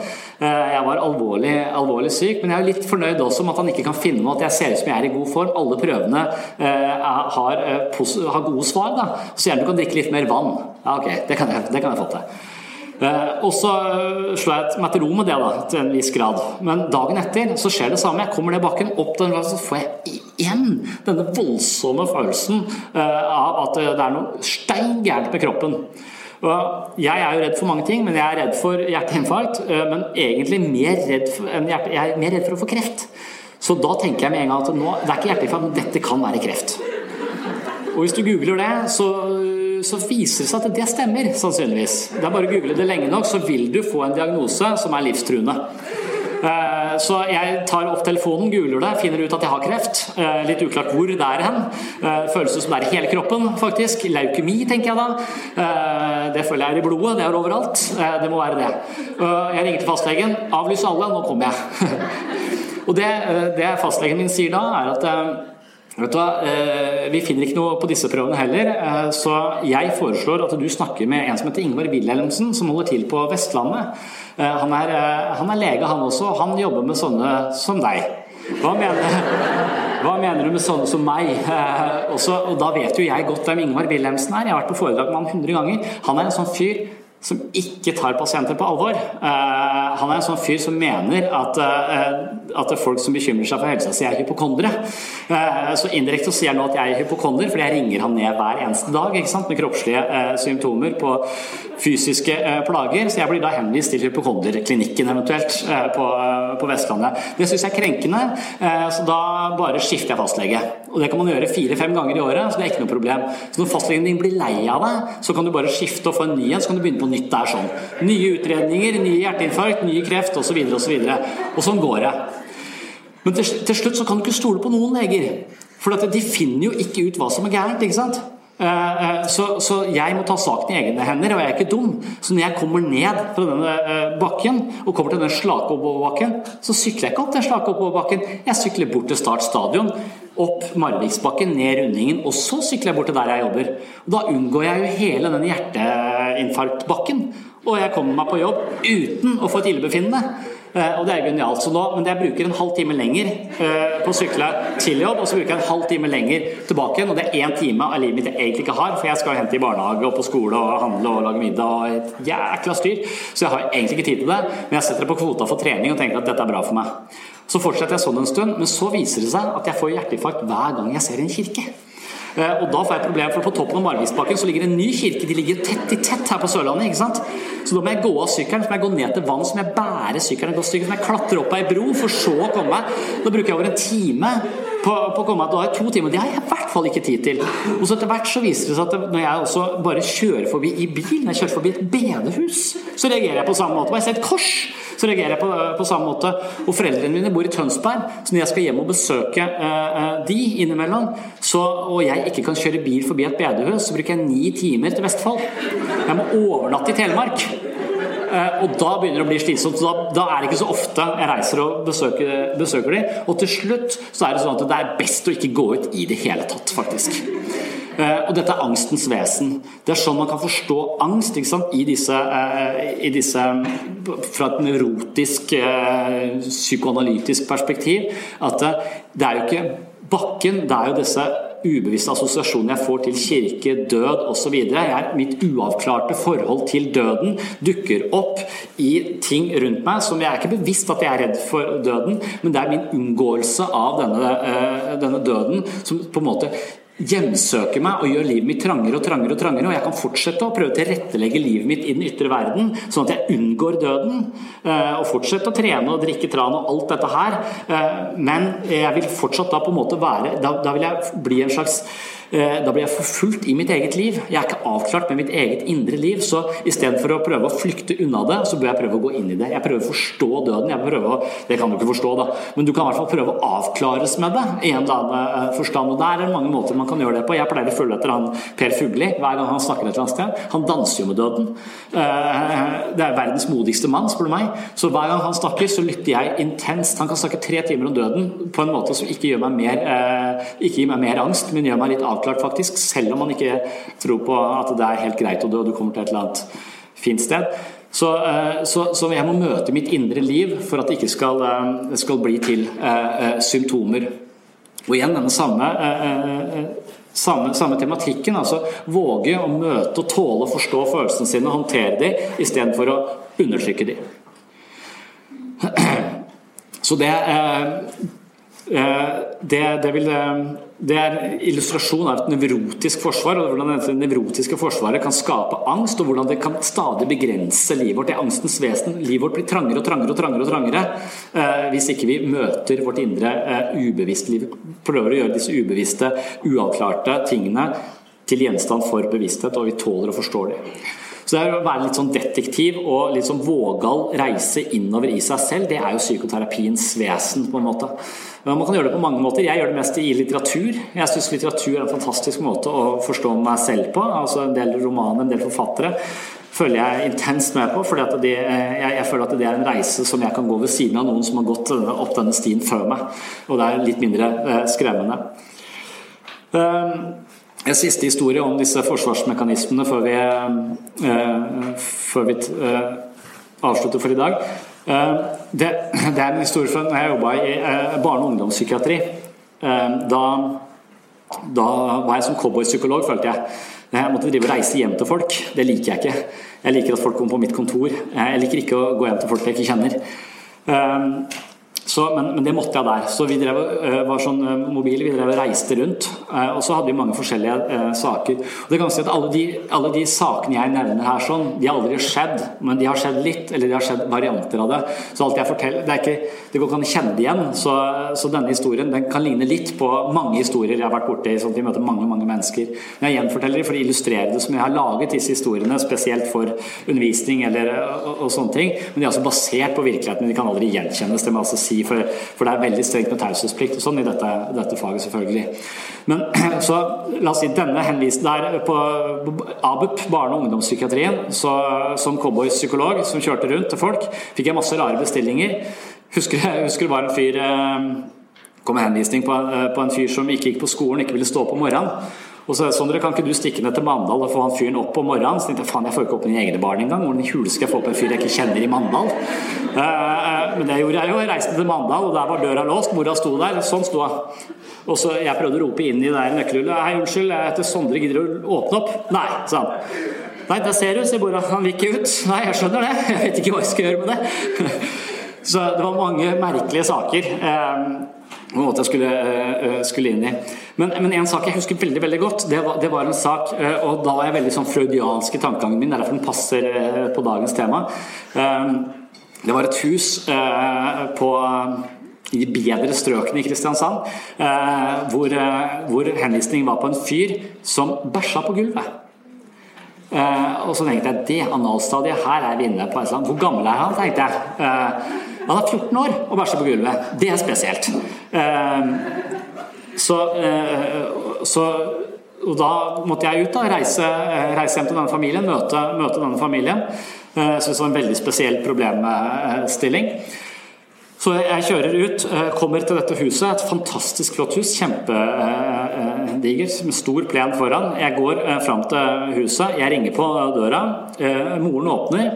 Eh, jeg var alvorlig, alvorlig syk, men jeg er litt fornøyd også med at han ikke kan finne meg at jeg ser ut som jeg er i god form. Alle prøvene har, har gode svar. da. Så gjerne du kan drikke litt mer vann. Ja, ok, det kan jeg, det kan jeg få til. Eh, og så eh, slår jeg meg til ro med det da, til en viss grad. Men dagen etter så skjer det samme. Jeg kommer ned bakken, opp den, så får jeg igjen denne voldsomme følelsen eh, av at det er noe stein gærent med kroppen. Jeg er jo redd for mange ting, men jeg er redd for hjerteinfarkt. Men egentlig mer redd for, hjerte, jeg er mer redd for å få kreft. Så da tenker jeg med en gang at nå, det er ikke hjerteinfarkt, men dette kan være kreft. Og hvis du googler det, så så viser det seg at det stemmer, sannsynligvis. Det er bare å google det lenge nok, så vil du få en diagnose som er livstruende. Eh, så jeg tar opp telefonen, googler det, finner ut at jeg har kreft. Eh, litt uklart hvor det er hen. Eh, føles som det er i hele kroppen, faktisk. Leukemi, tenker jeg da. Det føler jeg er i blodet, det er overalt. Det må være det. Jeg ringer til fastlegen. Avlys alle, nå kommer jeg. Og det, det fastlegen min sier da, er at Vet du hva, eh, Vi finner ikke noe på disse prøvene heller, eh, så jeg foreslår at du snakker med en som heter Ingvar Wilhelmsen, som holder til på Vestlandet. Eh, han er, han er lege, han også. og Han jobber med sånne som deg. Hva mener, hva mener, du med sånne som meg? Også, og Da vet jo jeg godt hvem Ingvar Wilhelmsen er. Jeg har vært på foredrag med han 100 ganger. Han er en sånn fyr som ikke tar pasienter på alvor. Uh, han er en sånn fyr som mener at, uh, at folk som bekymrer seg for helsa si, er hypokondere. Uh, så indirekte sier han nå at jeg er hypokonder, fordi jeg ringer han ned hver eneste dag med kroppslige symptomer på fysiske plager. Så jeg blir da henvist til hypokonderklinikken eventuelt på, på, Vestlandet. Det syns jeg er krenkende, så da bare skifter jeg fastlege. Og det kan man gjøre fire-fem ganger i året, så det er ikke noe problem. Så når fastlegen din blir lei av deg, så kan du bare skifte og få en ny en, så kan du begynne på nytt der sånn. Nye utredninger, nye hjerteinfarkt, nye kreft osv. Og, så videre, og, så og sånn går det. Men til, slutt så kan du ikke stole på noen leger. For de finner jo ikke ut hva som er gærent. ikke sant? Eh, eh, så, jeg må ta saken i egne hender, og jeg er ikke dum. Så når jeg kommer ned fra denne eh, bakken og kommer til den slake oppoverbakken, så sykler jeg ikke opp den slake oppoverbakken. Jeg sykler bort til Start stadion, opp Marviksbakken, ned rundingen, og så sykler jeg bort til der jeg jobber. Og da unngår jeg jo hele den hjerteinfarktbakken, og jeg kommer meg på jobb uten å få et illebefinnende. Eh, og det er genialt. Så nå, men jeg bruker en halv time lenger eh, på å sykle til jobb, og så bruker jeg en halv time lenger tilbake igjen. Og det er én time av livet mitt jeg egentlig ikke har, for jeg skal hente i barnehage og på skole og handle og lage middag og et jækla styr. Så jeg har egentlig ikke tid til det, men jeg setter det på kvota for trening og tenker at dette er bra for meg. Så fortsetter jeg sånn en stund, men så viser det seg at jeg får hjerteinfarkt hver gang jeg ser en kirke. Eh, og da får jeg et problem, for på toppen av Marviksbakken så ligger en ny kirke. De ligger tett i tett her på Sørlandet. ikke sant? Så da må jeg gå av sykkelen, så må jeg gå ned til vann, så må jeg bære sykkelen et godt stykke, så må jeg klatre opp ei bro, for så å komme meg. Da bruker jeg over en time på, å komme at du har to timer. Det har jeg i hvert fall ikke tid til. Og så etter hvert så viser det seg at når jeg også bare kjører forbi i bil, når jeg kjører forbi et bedehus, så reagerer jeg på samme måte. Når jeg ser et kors, så reagerer jeg på, på samme måte. Og foreldrene mine bor i Tønsberg, så når jeg skal hjem og besøke uh, de innimellom, så, og jeg ikke kan kjøre bil forbi et bedehus, så bruker jeg ni timer til Vestfold. Jeg må overnatte i Telemark. Uh, og da begynner det å bli slitsomt. Da, da, er det ikke så ofte jeg reiser og besøker, besøker de. Og til slutt så er det sånn at det er best å ikke gå ut i det hele tatt, faktisk. Uh, og dette er angstens vesen. Det er sånn man kan forstå angst i disse, uh, i, disse, Fra et nevrotisk, psykoanalytisk perspektiv. At det er jo ikke bakken, det er jo disse ubevisste assosiasjoner jeg får til kirke, død osv. Mitt uavklarte forhold til døden dukker opp i ting rundt meg som jeg er ikke bevisst at jeg er redd for døden, men det er min unngåelse av denne, denne døden som på en måte hjemsøker meg og gjør livet mitt trangere og trangere. Og trangere, og jeg kan fortsette å prøve å tilrettelegge livet mitt i den ytre verden, sånn at jeg unngår døden. Eh, og fortsette å trene og drikke tran og alt dette her. Eh, men jeg vil fortsatt da på en måte være Da, da vil jeg bli en slags da blir jeg forfulgt i mitt eget liv. Jeg er ikke avklart med mitt eget indre liv. Så istedenfor å prøve å flykte unna det, så bør jeg prøve å gå inn i det. Jeg prøver å forstå døden. Jeg prøver å, det kan du ikke forstå, da, men du kan i hvert fall prøve å avklares med det i en eller annen eh, forstand. Og der er det mange måter man kan gjøre det på. Jeg pleier å følge etter han Per Fugli hver gang han snakker et eller annet sted. Han danser jo med døden. Eh, det er verdens modigste mann, spør du meg. Så hver gang han snakker, så lytter jeg intenst. Han kan snakke tre timer om døden på en måte som ikke, gjør meg mer, ikke gir meg mer angst, men gjør meg litt avklart avklart, faktisk. Selv om man ikke tror på at det er helt greit å dø, og du, kommer til et eller annet fint sted. Så, eh, så, så, jeg må møte mitt indre liv for at det ikke skal, eh, skal bli til uh, symptomer. Og igjen denne samme, uh, samme, samme, tematikken. altså Våge å møte og tåle og forstå følelsene sine og håndtere dem istedenfor å undertrykke dem. Så det, det, det vil det er illustrasjon av et nevrotisk forsvar, og hvordan dette nevrotiske forsvaret kan skape angst, og hvordan det kan stadig begrense livet vårt. Det er angstens vesen. Livet vårt blir trangere og trangere og trangere, og trangere eh, hvis ikke vi møter vårt indre eh, ubevisst liv. Prøver å gjøre disse ubevisste, uavklarte tingene til gjenstand for bevissthet, og vi tåler og forstår det. Så det å være litt sånn detektiv og litt sånn vågal reise innover i seg selv, det er jo psykoterapiens vesen, på en måte. Men man kan gjøre det på mange måter. Jeg gjør det mest i litteratur. Jeg syns litteratur er en fantastisk måte å forstå meg selv på. Altså En del romaner, en del forfattere føler jeg intenst med på. For jeg, jeg, føler at det er en reise som jeg kan gå ved siden av noen som har gått opp denne stien før meg. Og det er litt mindre eh, skremmende. Um, en siste historie om disse forsvarsmekanismene før vi, eh, før vi eh, avslutter for i dag. Eh, det, det, er en historie fra da jeg jobba i eh, barne- og ungdomspsykiatri. Eh, da, da var jeg som cowboypsykolog, følte jeg. Jeg måtte drive og reise hjem til folk. Det liker jeg ikke. Jeg liker at folk kommer på mitt kontor. Jeg liker ikke å gå hjem til folk jeg ikke kjenner. Så, men, men, det måtte jeg der. Så vi drev, uh, var sånn uh, mobile, vi drev og reiste rundt. Uh, og så hadde vi mange forskjellige saker. Og det kan si at alle de, alle de, sakene jeg nevner her, sånn, de har aldri skjedd, men de har skjedd litt, eller de har skjedd varianter av det. Så alt jeg forteller, det, er ikke, det går ikke an å kjenne det igjen. Så, så, denne historien den kan ligne litt på mange historier jeg har vært borti. sånn at vi møter mange mange mennesker. Men jeg gjenforteller dem for å illustrere det som jeg har laget disse historiene, spesielt for undervisning eller, og, og, sånne ting. Men de er altså basert på virkeligheten. De kan aldri gjenkjennes. det må altså si for, for, det er veldig strengt med taushetsplikt og sånn i dette, dette, faget, selvfølgelig. Men så la oss si denne henvisen der på ABUP, barne- og ungdomspsykiatrien, så, som cowboypsykolog som kjørte rundt til folk, fikk jeg masse rare bestillinger. Husker, husker det var en fyr eh, kom med henvisning på, eh, på en fyr som ikke gikk på skolen, ikke ville stå opp om morgenen. Og så Sondre, kan ikke du stikke ned til Mandal og få han fyren opp om morgenen? Så tenkte jeg faen, jeg får ikke opp mine egne barn engang. Hvordan i hule skal jeg få opp en fyr jeg ikke kjenner i Mandal? Uh, men det gjorde jeg jo. Jeg reiste til Mandal, og der var døra låst. Mora sto der. Sånn sto hun. Og så Jeg prøvde å rope inn i det nøkkelhullet. Hei, unnskyld, jeg heter Sondre, gidder du å åpne opp? Nei, sa han. Nei, der ser du, sier Bora. Han vil ikke ut. Nei, jeg skjønner det. Jeg vet ikke hva jeg skal gjøre med det. Så det var mange merkelige saker. På en måte skulle, uh, skulle inn i. Men, men, en sak jeg husker veldig veldig godt, det var, det var en sak uh, Og da var jeg veldig sånn freudiansk i tankegangen min, derfor den passer på dagens tema. det var et hus på i bedre strøkene i Kristiansand, hvor, hvor henvisningen var på en fyr som bæsja på gulvet. og så tenkte jeg det analstadiet her er vi inne på. Hvor gammel er han? tenkte jeg. Han er 14 år og bæsjer på gulvet. Det er spesielt. så, så og da måtte jeg ut, da, reise, reise hjem til denne familien, møte, møte denne familien. Synes det var en veldig spesiell problemstilling. Så jeg kjører ut, kommer til dette huset, et fantastisk flott hus, kjempedigert, med stor plen foran. Jeg går fram til huset, jeg ringer på døra, moren åpner,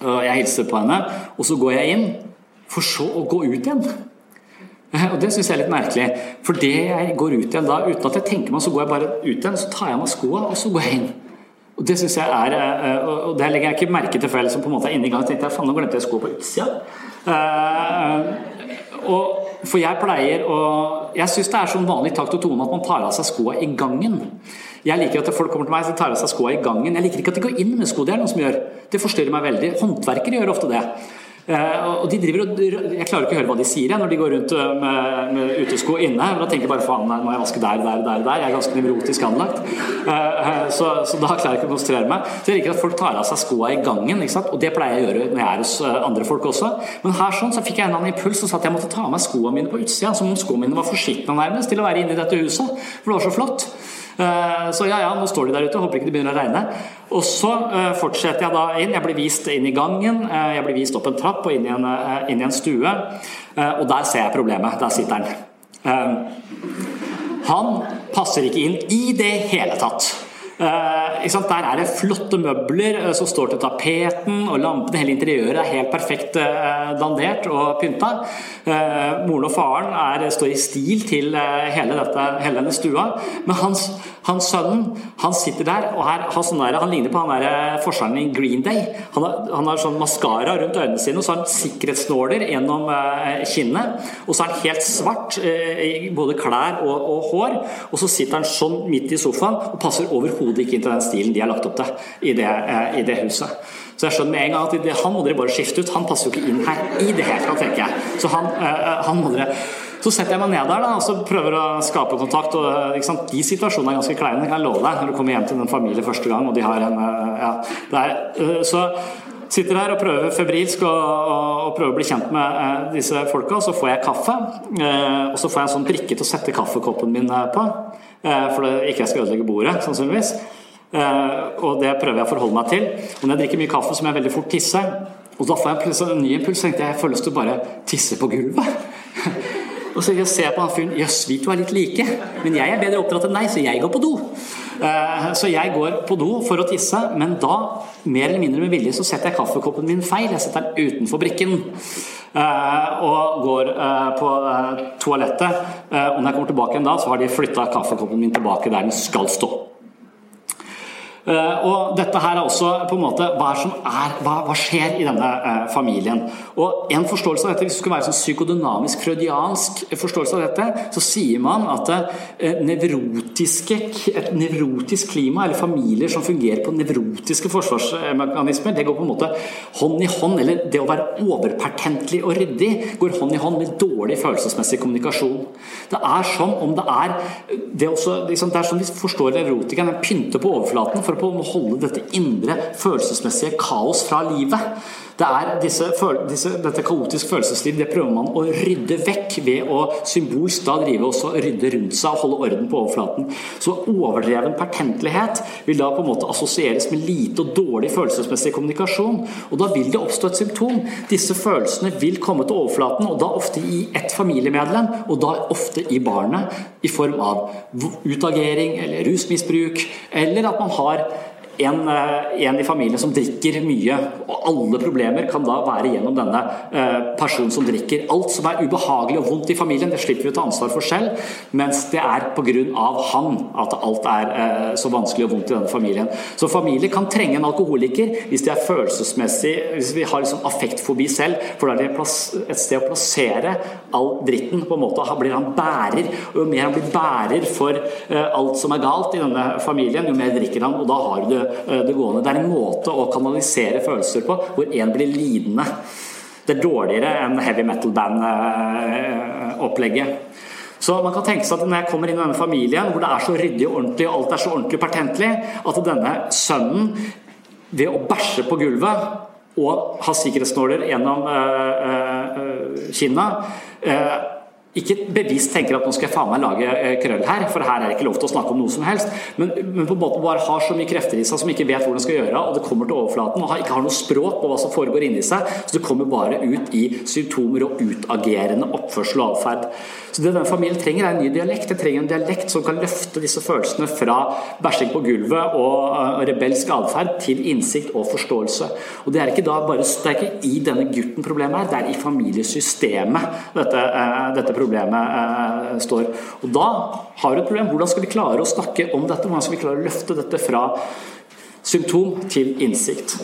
jeg hilser på henne, og så går jeg inn, for så å gå ut igjen. Og Det syns jeg er litt merkelig. For det jeg går ut igjen da, uten at jeg tenker meg, så går jeg bare ut igjen, så tar jeg av meg skoene, og så går jeg inn. Og det synes jeg er, eh, og det legger jeg ikke merke til før jeg liksom på en måte er inne i gang. tenkte jeg, faen, nå glemte jeg skoene på utsida. Og, for jeg pleier å Jeg syns det er sånn vanlig takt og tone at man tar av seg skoene i gangen. Jeg liker at folk kommer til meg og tar av seg skoene i gangen. Jeg liker ikke at de går inn med sko. Det er noen som gjør. Det forstyrrer meg veldig. Håndverkere gjør ofte det. Uh, og de driver og, Jeg klarer ikke å høre hva de sier jeg, når de går rundt med, med utesko inne. Men da tenker jeg bare faen, nå må jeg vaske der, der, der, der. Jeg er ganske nevrotisk anlagt. Uh, så, så, da klarer jeg ikke å konsentrere meg. Så jeg liker at folk tar av seg skoene i gangen. Og det pleier jeg å gjøre når jeg er hos andre folk også. Men her sånn så fikk jeg en annen impuls og sa at jeg måtte ta av meg skoene mine på utsida. Som om skoene mine var for nærmest til å være inne i dette huset. For det var så flott. Så ja, ja, nå står de der ute. Håper ikke det begynner å regne. Og så fortsetter jeg da inn. Jeg blir vist inn i gangen. Jeg blir vist opp en trapp og inn i en, inn i en stue. Og der ser jeg problemet. Der sitter han. Han passer ikke inn i det hele tatt. Uh, Der er det flotte møbler eh, som står til tapeten, og lampene, hele interiøret er helt perfekt eh, dandert og pynta. moren og faren er, står i stil til hele, dette, hele denne stua. Men hans, hans sønnen han sitter der og her, han, sånn der, han ligner på han der forsangeren i Green Day. Han har, han har sånn maskara rundt øynene sine, og så har han sikkerhetsnåler gjennom kinnet. Og så er han helt svart i både klær og, og hår. Og så sitter han sånn midt i sofaen og passer overhodet overhodet ikke til den stilen de har lagt opp til i det, i det huset. Så jeg skjønner med en gang at det, han må dere bare skifte ut. Han passer jo ikke inn her i det hele tatt, tenker jeg. Så han, han må dere så setter jeg meg ned der da, og prøver å skape kontakt. og De situasjonene er ganske kleine, kan jeg love deg, når du kommer hjem til en familie første gang. og de har en, ja. Så sitter her og prøver febrilsk å, å, prøve å bli kjent med eh, disse folka. Så får jeg kaffe, eh, og så får jeg en sånn prikke til å sette kaffekoppen min på. Eh, for det ikke jeg skal ødelegge bordet, sannsynligvis. Eh, og det prøver jeg å forholde meg til. Og når jeg drikker mye kaffe, så må jeg veldig fort tisse. Og da får jeg en ny impuls. tenkte Jeg jeg får lyst å bare tisse på gulvet. Og så ser jeg på han fyren Jøss, vi to er litt like, men jeg er bedre oppdratt enn deg, så jeg går på do. Eh, så jeg går på do for å tisse, men da, mer eller mindre med vilje, så setter jeg kaffekoppen min feil. Jeg setter den utenfor brikken. Eh, og går eh, på toalettet. Og når jeg kommer tilbake igjen da, så har de flytta kaffekoppen min tilbake der den skal stå. Eh, og dette her er også på en måte hva, er, hva, hva skjer i denne eh, familien. Og en forståelse av dette, Hvis det skulle være sånn psykodynamisk, freudiansk forståelse av dette, så sier man at eh, et nevrotisk klima, eller familier som fungerer på nevrotiske forsvarsmekanismer, det går på en måte hånd i hånd, eller det å være overpertentlig og ryddig, går hånd i hånd med dårlig følelsesmessig kommunikasjon. Det er som om det er det, er også, liksom, det er som vi forstår nevrotikeren, den pynter på overflaten for for å holde dette indre følelsesmessige kaos fra livet. Det er disse, disse, dette kaotiske følelsesliv det prøver man å rydde vekk ved å symbolsk da drive også rydde rundt seg og holde orden på overflaten. Så overdreven pertentlighet vil da på en måte assosieres med lite og dårlig følelsesmessig kommunikasjon. Og da vil det oppstå et symptom. Disse følelsene vil komme til overflaten, og da ofte i ett familiemedlem, og da ofte i barnet, i form av utagering eller rusmisbruk, eller at man har en, eh, en, i familien som drikker mye, og alle problemer kan da være gjennom denne eh, personen som drikker. Alt som er ubehagelig og vondt i familien, det slipper vi å ta ansvar for selv, mens det er pga. han at alt er eh, så vanskelig og vondt i denne familien. Så familier kan trenge en alkoholiker hvis det er følelsesmessig, hvis vi har liksom affektfobi selv, for da er det et sted å plassere all dritten. på en måte, blir han bærer, jo mer han blir bærer for alt som er galt i denne familien, jo mer drikker han, og da har du det, det gående. Det er en måte å kanalisere følelser på hvor én blir lidende. det er dårligere enn heavy metal band-opplegget. Så man kan tenke seg at når jeg kommer inn i denne familien hvor det er så ryddig og ordentlig, og alt er så ordentlig pertentlig, at denne sønnen ved å bæsje på gulvet og ha sikkerhetsnåler gjennom øh, øh, kinna øh, ikke bevisst tenker at nå skal jeg faen meg lage eh, krøll her, for her er det ikke lov til å snakke om noe som helst, men, men på en måte bare har så mye krefter i seg som ikke vet hvordan det skal gjøre, og det kommer til overflaten og ikke har noe språk på hva som foregår inni seg, så det kommer bare ut i symptomer og utagerende oppførsel og atferd. Så det denne familien trenger, er en ny dialekt. Den trenger en dialekt som kan løfte disse følelsene fra bæsjing på gulvet og uh, rebelsk atferd til innsikt og forståelse. Og Det er ikke da bare, det er ikke i denne gutten problemet er, det er i familiesystemet dette, uh, dette problemet uh, står. Og da har du et problem. Hvordan skal vi klare å snakke om dette? Hvordan skal vi klare å løfte dette fra symptom til innsikt?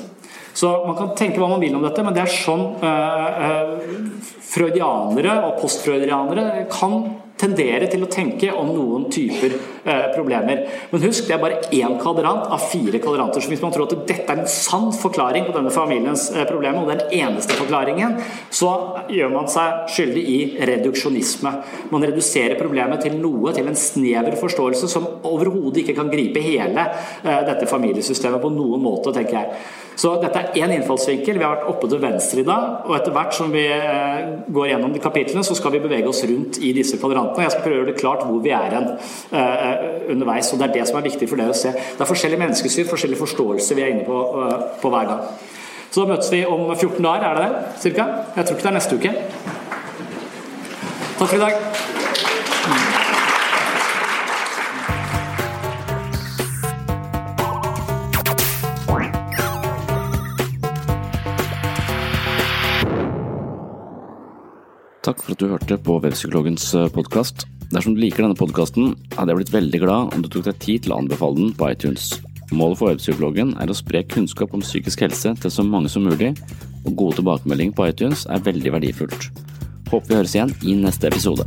Så Man kan tenke hva man vil om dette, men det er sånn øh, øh, freudianere og postfreudianere kan tendere til å tenke om noen typer eh, problemer. Men husk, det er bare én kvadrant av fire kvadranter. Så hvis man tror at dette er en sann forklaring på denne familiens eh, problemer, og den eneste forklaringen, så gjør man seg skyldig i reduksjonisme. Man reduserer problemet til noe, til en snever forståelse som overhodet ikke kan gripe hele eh, dette familiesystemet på noen måte, tenker jeg. Så dette er én innfallsvinkel. Vi har vært oppe til venstre i dag, og etter hvert som vi eh, går gjennom de kapitlene, så skal vi bevege oss rundt i disse kvadrantene. Jeg skal prøve å gjøre det klart hvor vi er hen underveis. og Det er det som er viktig for dere å se. Det er forskjellig menneskesyn, forskjellig forståelse vi er inne på, uh, på hver gang. Så da møtes vi om 14 dager, er det det? Cirka? Jeg tror ikke det er neste uke. Takk for i dag. Takk for at du hørte på Webpsykologens podkast. Dersom du liker denne podkasten, hadde jeg blitt veldig glad om du tok deg tid til å anbefale den på iTunes. Målet for Webpsykologen er å spre kunnskap om psykisk helse til så mange som mulig, og gode tilbakemeldinger på iTunes er veldig verdifullt. Håper vi høres igjen i neste episode.